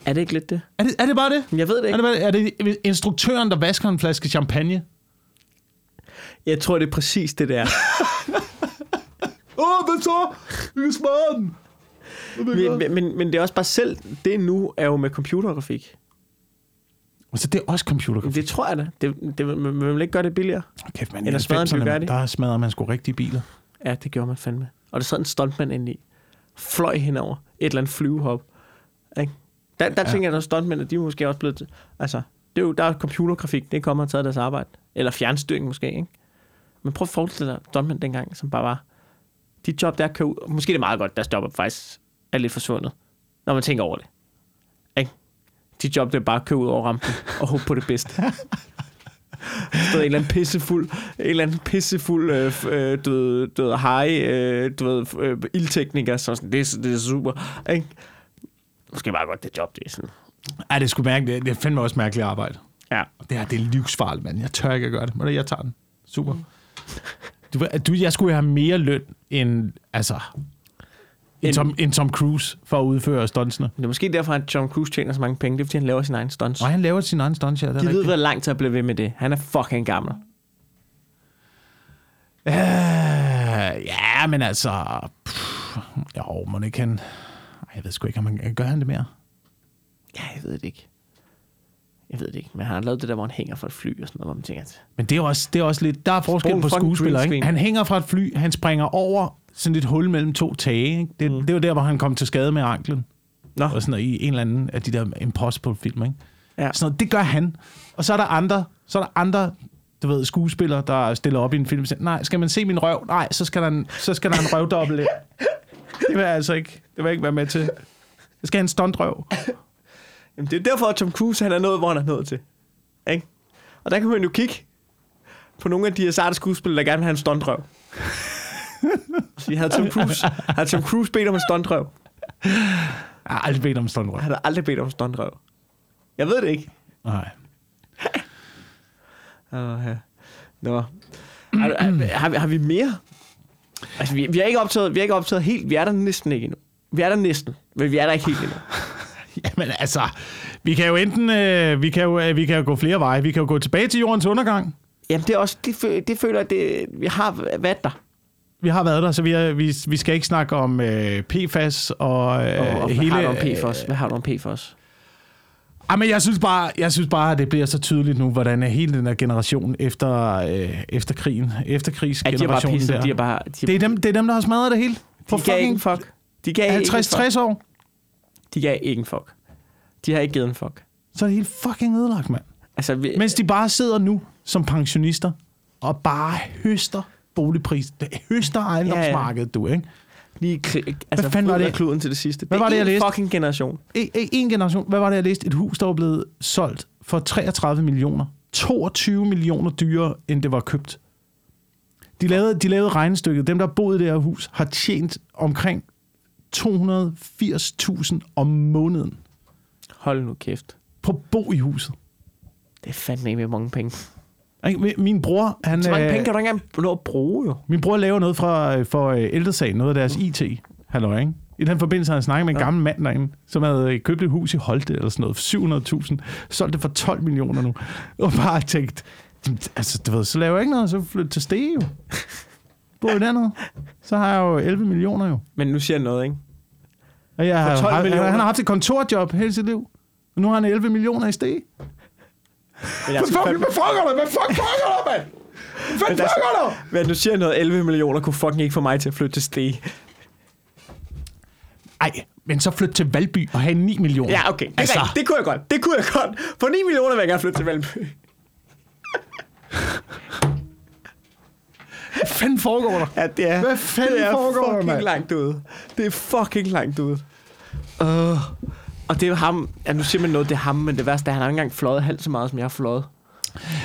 Er det ikke lidt det? Er det, er det bare det? Jeg ved det Er ikke. det, bare, er det instruktøren, der vasker en flaske champagne? Jeg tror, det er præcis det der. Åh, oh, hvad så? Vi kan smadre den. men, men, men, men det er også bare selv, det nu er jo med computergrafik. Og så det er også computergrafik. Det tror jeg da. Det, det, man, man vil ikke gøre det billigere. Kæft, man, Eller smadre en 90'erne, Bugatti. Der smadrer man sgu rigtige biler. Ja, det gjorde man fandme. Og der sad en stuntman inde i. Fløj henover. Et eller andet flyvehop. Ikke? Der, der ja. tænker jeg, at stuntmænd, de er måske også blevet... Altså, det er jo, der er computergrafik, det er kommet og taget deres arbejde. Eller fjernstyring måske, ikke? Men prøv at forestille dig stuntmænd dengang, som bare var... De job der kan ud... Måske det er meget godt, deres job er faktisk er lidt forsvundet. Når man tænker over det. Ikke? De job, det er bare at køre ud over rampen og håbe på det bedste. Stod en eller anden pissefuld, en eller anden pissefuld, øh, øh, du ved, high, øh, du ved, øh, ildtekniker, så sådan, det, det er super, ikke? Måske bare godt det job, det er sådan. Ej, det skulle mærke, det, det er fandme også mærkeligt arbejde. Ja. Det her, det er livsfarligt, mand. Jeg tør ikke at gøre det. Men jeg tager den. Super. Du, ved, du, jeg skulle have mere løn end, altså, En- Tom, end Tom Cruise for at udføre stuntsene. Det er måske derfor, at John Cruise tjener så mange penge. Det er, fordi han laver sin egen stunts. Og han laver sin egen stunts, ja. Det er De ved, hvor lang tid at blive ved med det. Han er fucking gammel. Øh, ja, men altså... Pff, jo, må ikke han... Jeg ved sgu ikke, om man gør han det mere. Ja, jeg ved det ikke. Jeg ved det ikke. Men han har lavet det der, hvor han hænger fra et fly og sådan noget, hvor man tænker, at Men det er også, det er også lidt... Der er forskel på skuespillere, green ikke? Han hænger fra et fly, han springer over sådan et hul mellem to tage, ikke? Det, mm. det var der, hvor han kom til skade med anklen. Nå. Og sådan noget, i en eller anden af de der Impossible-film, ikke? Ja. Sådan noget, det gør han. Og så er der andre, så er der andre du ved, skuespillere, der stiller op i en film og siger, nej, skal man se min røv? Nej, så skal der en, så skal der en røvdobbelt ind. Det vil jeg altså ikke, det vil jeg ikke være med til. Jeg skal have en stuntrøv. Jamen, det er derfor, at Tom Cruise han er nået, hvor han er nået til. Ikke? Og der kan man jo kigge på nogle af de her skuespillere, der gerne vil have en stuntrøv. Så havde Tom Cruise, havde Tom Cruise bedt om en stuntrøv? Jeg har aldrig bedt om en stuntrøv. Han har aldrig bedt om en stuntrøv. Jeg ved det ikke. Nej. Uh, ja. Nå. Har, har, har, vi, har vi mere? Altså, vi, vi, har ikke optaget, vi har ikke optaget helt. Vi er der næsten ikke endnu. Vi er der næsten, men vi er der ikke helt endnu. Jamen altså, vi kan jo enten, øh, vi, kan jo, øh, vi kan jo gå flere veje. Vi kan jo gå tilbage til jordens undergang. Jamen, det er også, det, det føler det, vi har været der. Vi har været der, så vi, er, vi, vi skal ikke snakke om øh, PFAS og, øh, Og, og hvad hele... har du om PFOS? Hvad har du om PFOS? Ah, men jeg synes, bare, jeg synes bare, at det bliver så tydeligt nu, hvordan er hele den her generation efter, øh, efter krigen, At de har bare efterkrigsgenerationen pisset, der. de er bare... De, Det er, dem, det er dem, der har smadret det hele. For de gav ikke en fucking fuck. De gav ikke en fuck. 50-60 år. De gav ikke en fuck. De har ikke givet en fuck. Så er det helt fucking ødelagt, mand. Altså, vi, Mens de bare sidder nu som pensionister og bare høster boligpris. Høster ejendomsmarkedet, du, ikke? Lige altså, fanden var det? kluden til det sidste. Hvad var det, jeg læste? fucking generation. En, en generation. Hvad var det, jeg læste? Et hus, der var blevet solgt for 33 millioner. 22 millioner dyrere, end det var købt. De lavede, de lavede regnestykket. Dem, der boede i det her hus, har tjent omkring 280.000 om måneden Hold nu kæft. på bo i huset. Det er fandme med mange penge. Min- bror, han, Så mange øh, penge kan du ikke engang nå at bruge, jo. min bror laver noget fra, øh, for øh, ældresagen, noget af deres IT. Halløj, ikke? I den forbindelse har han snakket med en Ja. gammel mand derinde, som havde købt et hus i Holte eller sådan noget, for 700.000, solgt det for 12 millioner nu, og bare tænkt, "Jamen, altså, du ved, så laver jeg ikke noget, så flyt til Stege jo. Bor jo dernede. Så har jeg jo 11 millioner jo. Men nu siger jeg noget, ikke? Og jeg For har, 12 har, millioner? han har haft et kontorjob hele sit liv. Og nu har han 11 millioner i Stege. Men jeg Hvad fuck, fandme, hvad fuck er der? Hvad fuck fuck er der, mand? Hvad Men der- fuck er der? men nu siger noget, 11 millioner kunne fucking ikke få mig til at flytte til Stege. Ej, men så flyt til Valby og have 9 millioner. Ja, okay. Det, Altså. det kunne jeg godt. Det kunne jeg godt. For 9 millioner vil jeg gerne flytte til Valby. Hvad fanden foregår der? Ja, det er, Hvad fanden det er foregår der, fucking mand? langt ude. Det er fucking langt ude. Uh, og det er jo ham. Ja, nu siger man noget, det er ham, men det værste er, at han har ikke engang fløjet halvt så meget, som jeg har fløjet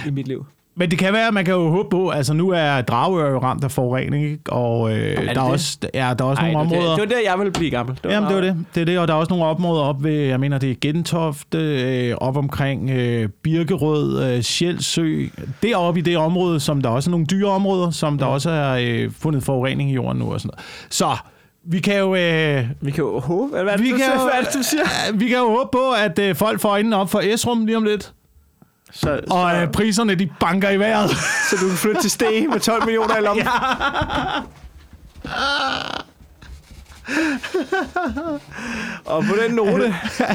i mit liv. Men det kan være, at man kan jo håbe på, altså nu er Dragør jo ramt af forurening, ikke? og øh, der, er det? også, ja, der er også Ej, nogle det, områder... det, det var der, jeg ville blive gammel. Det var Jamen, det var det. Det er det, og der er også nogle områder op ved, jeg mener, det er Gentofte, øh, op omkring øh, Birkerød, øh, Sjælsø. Deroppe i det område, som der også er nogle dyre områder, som der også er øh, fundet forurening i jorden nu og sådan noget. Så vi kan jo... Øh, Vi kan jo håbe. Hvad er det, vi du kan, siger? jo, Hvad er det, du siger? øh, vi kan jo håbe på, at øh, folk får øjnene op for S-rum lige om lidt, Så, og så, øh, priserne de banker i vejret. så du kan flytte til Stege med 12 millioner i lommen. Ja. og på den note,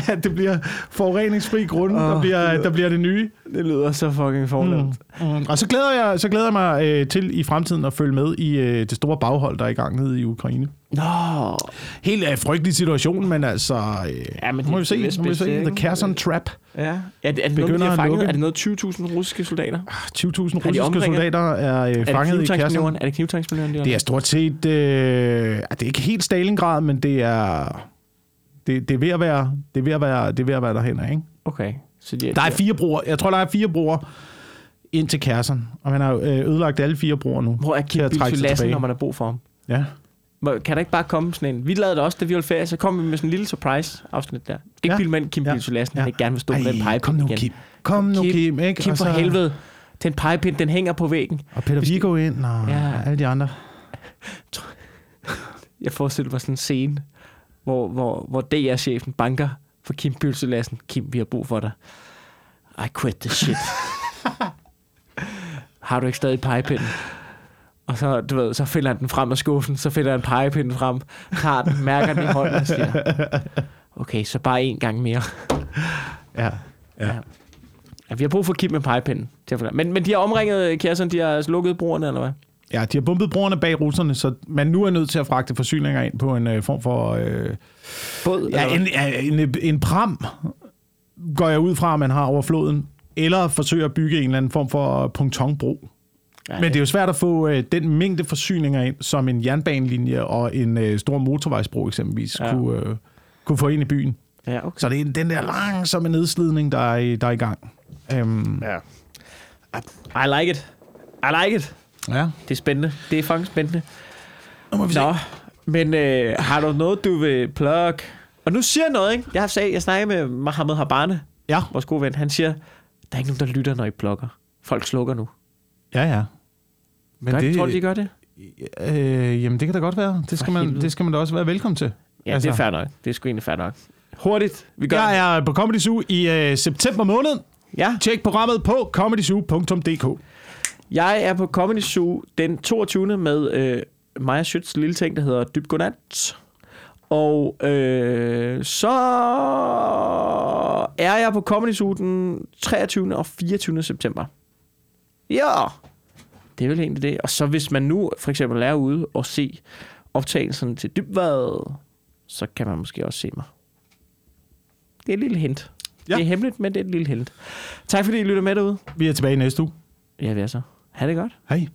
at det bliver forureningsfri grund, der, Åh, bliver, der bliver det nye. Det lyder så fucking fornemt. Mm. Mm. Og så glæder jeg, så glæder jeg mig øh, til i fremtiden at følge med i øh, det store baghold, der er i gang nede i Ukraine. Nå, Helt øh, frygtelig situation, men altså... Øh, Ja, men må vi det- se, det er må vi se. The? Kherson Trap. ja. Er det, er det noget, de har fanget? Er det noget 20.000 russiske soldater? 20.000 russiske omringet? soldater er øh, Er det fanget i? Kherson. Er det knivtangsmanøvren, de har Det er stort set... Øh, det er ikke helt Stalingrad, men det er... Det, det, er ved at være, det, er ved at være, det er ved at være derhen, ikke? Okay. Så de, Der er fire broer. Jeg tror, der er fire broer ind til Kherson. Og man har øh, ødelagt alle fire broer nu. Hvor er Kim Lassen, når man har brug for ham? Ja. Kan der ikke bare komme sådan en... Vi lavede det også, da vi var ferie, så kom vi med sådan en lille surprise-afsnit der. Ikke Ja. med Kim Ja. Lassen, Ja. ikke gerne vil stå med den Ej, pegepind kom nu, igen. Kim. Kom nu, Kim, Kim. Ikke? Kim for så- helvede. Den pegepind, den hænger på væggen. Og Peter Vi skal- ind, og. Ja. alle de andre. Jeg forestiller mig sådan en scene, hvor, hvor, hvor DR-chefen banker for Kim Bølse Lassen. Kim, vi har brug for dig. I quit this shit. har du ikke stadig pegepinden? Og så, du ved, så finder han den frem af skuffen, så finder han pegepinden frem, tager den, mærker den i hånden og siger, okay, så bare en gang mere. Ja. Ja. Ja, vi har brug for Kim med pegepinden. Men, men de har omringet Kjærsen, de har lukket brugerne, eller hvad? Ja, de har bumpet broerne bag russerne, så man nu er nødt til at fragte forsyninger ind på en øh, form for... Øh, Båd, ja, en, hvad? ja, en, en pram går jeg ud fra, at man har over floden, eller forsøger at bygge en eller anden form for pontonbro. Ja, Men det er jo svært at få øh, den mængde forsyninger ind, som en jernbanelinje og en øh, stor motorvejsbro eksempelvis ja. Kunne, øh, kunne få ind i byen. Ja, okay. Så det er den der langsomme nedslidning, der er, i- der er i gang. Øhm, Ja. I like it. I like it. Ja. Det er spændende. Det er fucking spændende. Nu må vi se. Nå, men øh, har du noget, du vil plug? Og nu siger jeg noget, ikke? Jeg har sagt, jeg snakker med Mohammed Habane, Ja, vores gode ven. Han siger, der er ikke nogen, der lytter, når I plukker. Folk slukker nu. ja, ja. Men Gør det, tror du, de gør det? øh, jamen, det kan da godt være. Det skal, man, det skal man da også være velkommen til. Ja, Altså. det er fair nok. Det er sgu egentlig fair nok. Hurtigt. Vi gør. Jeg er på Comedy Zoo i øh, september måned. Ja, Tjek programmet på comedysoo.dk. jeg er på Comedy Zoo den 22. med øh, Maja Schütz lille ting, der hedder Dyb Godnat. Og øh, så er jeg på Comedy Zoo den 23. og 24. september. Ja, det er vel egentlig det. Og så hvis man nu for eksempel er ude og se optagelsen til Dybvad, så kan man måske også se mig. Det er et lille hint. Ja. Det er hemmeligt, men det er et lille hint. Tak fordi I lytter med derude. Vi er tilbage næste uge. Ja, vi er så. Ha' det godt. Hej.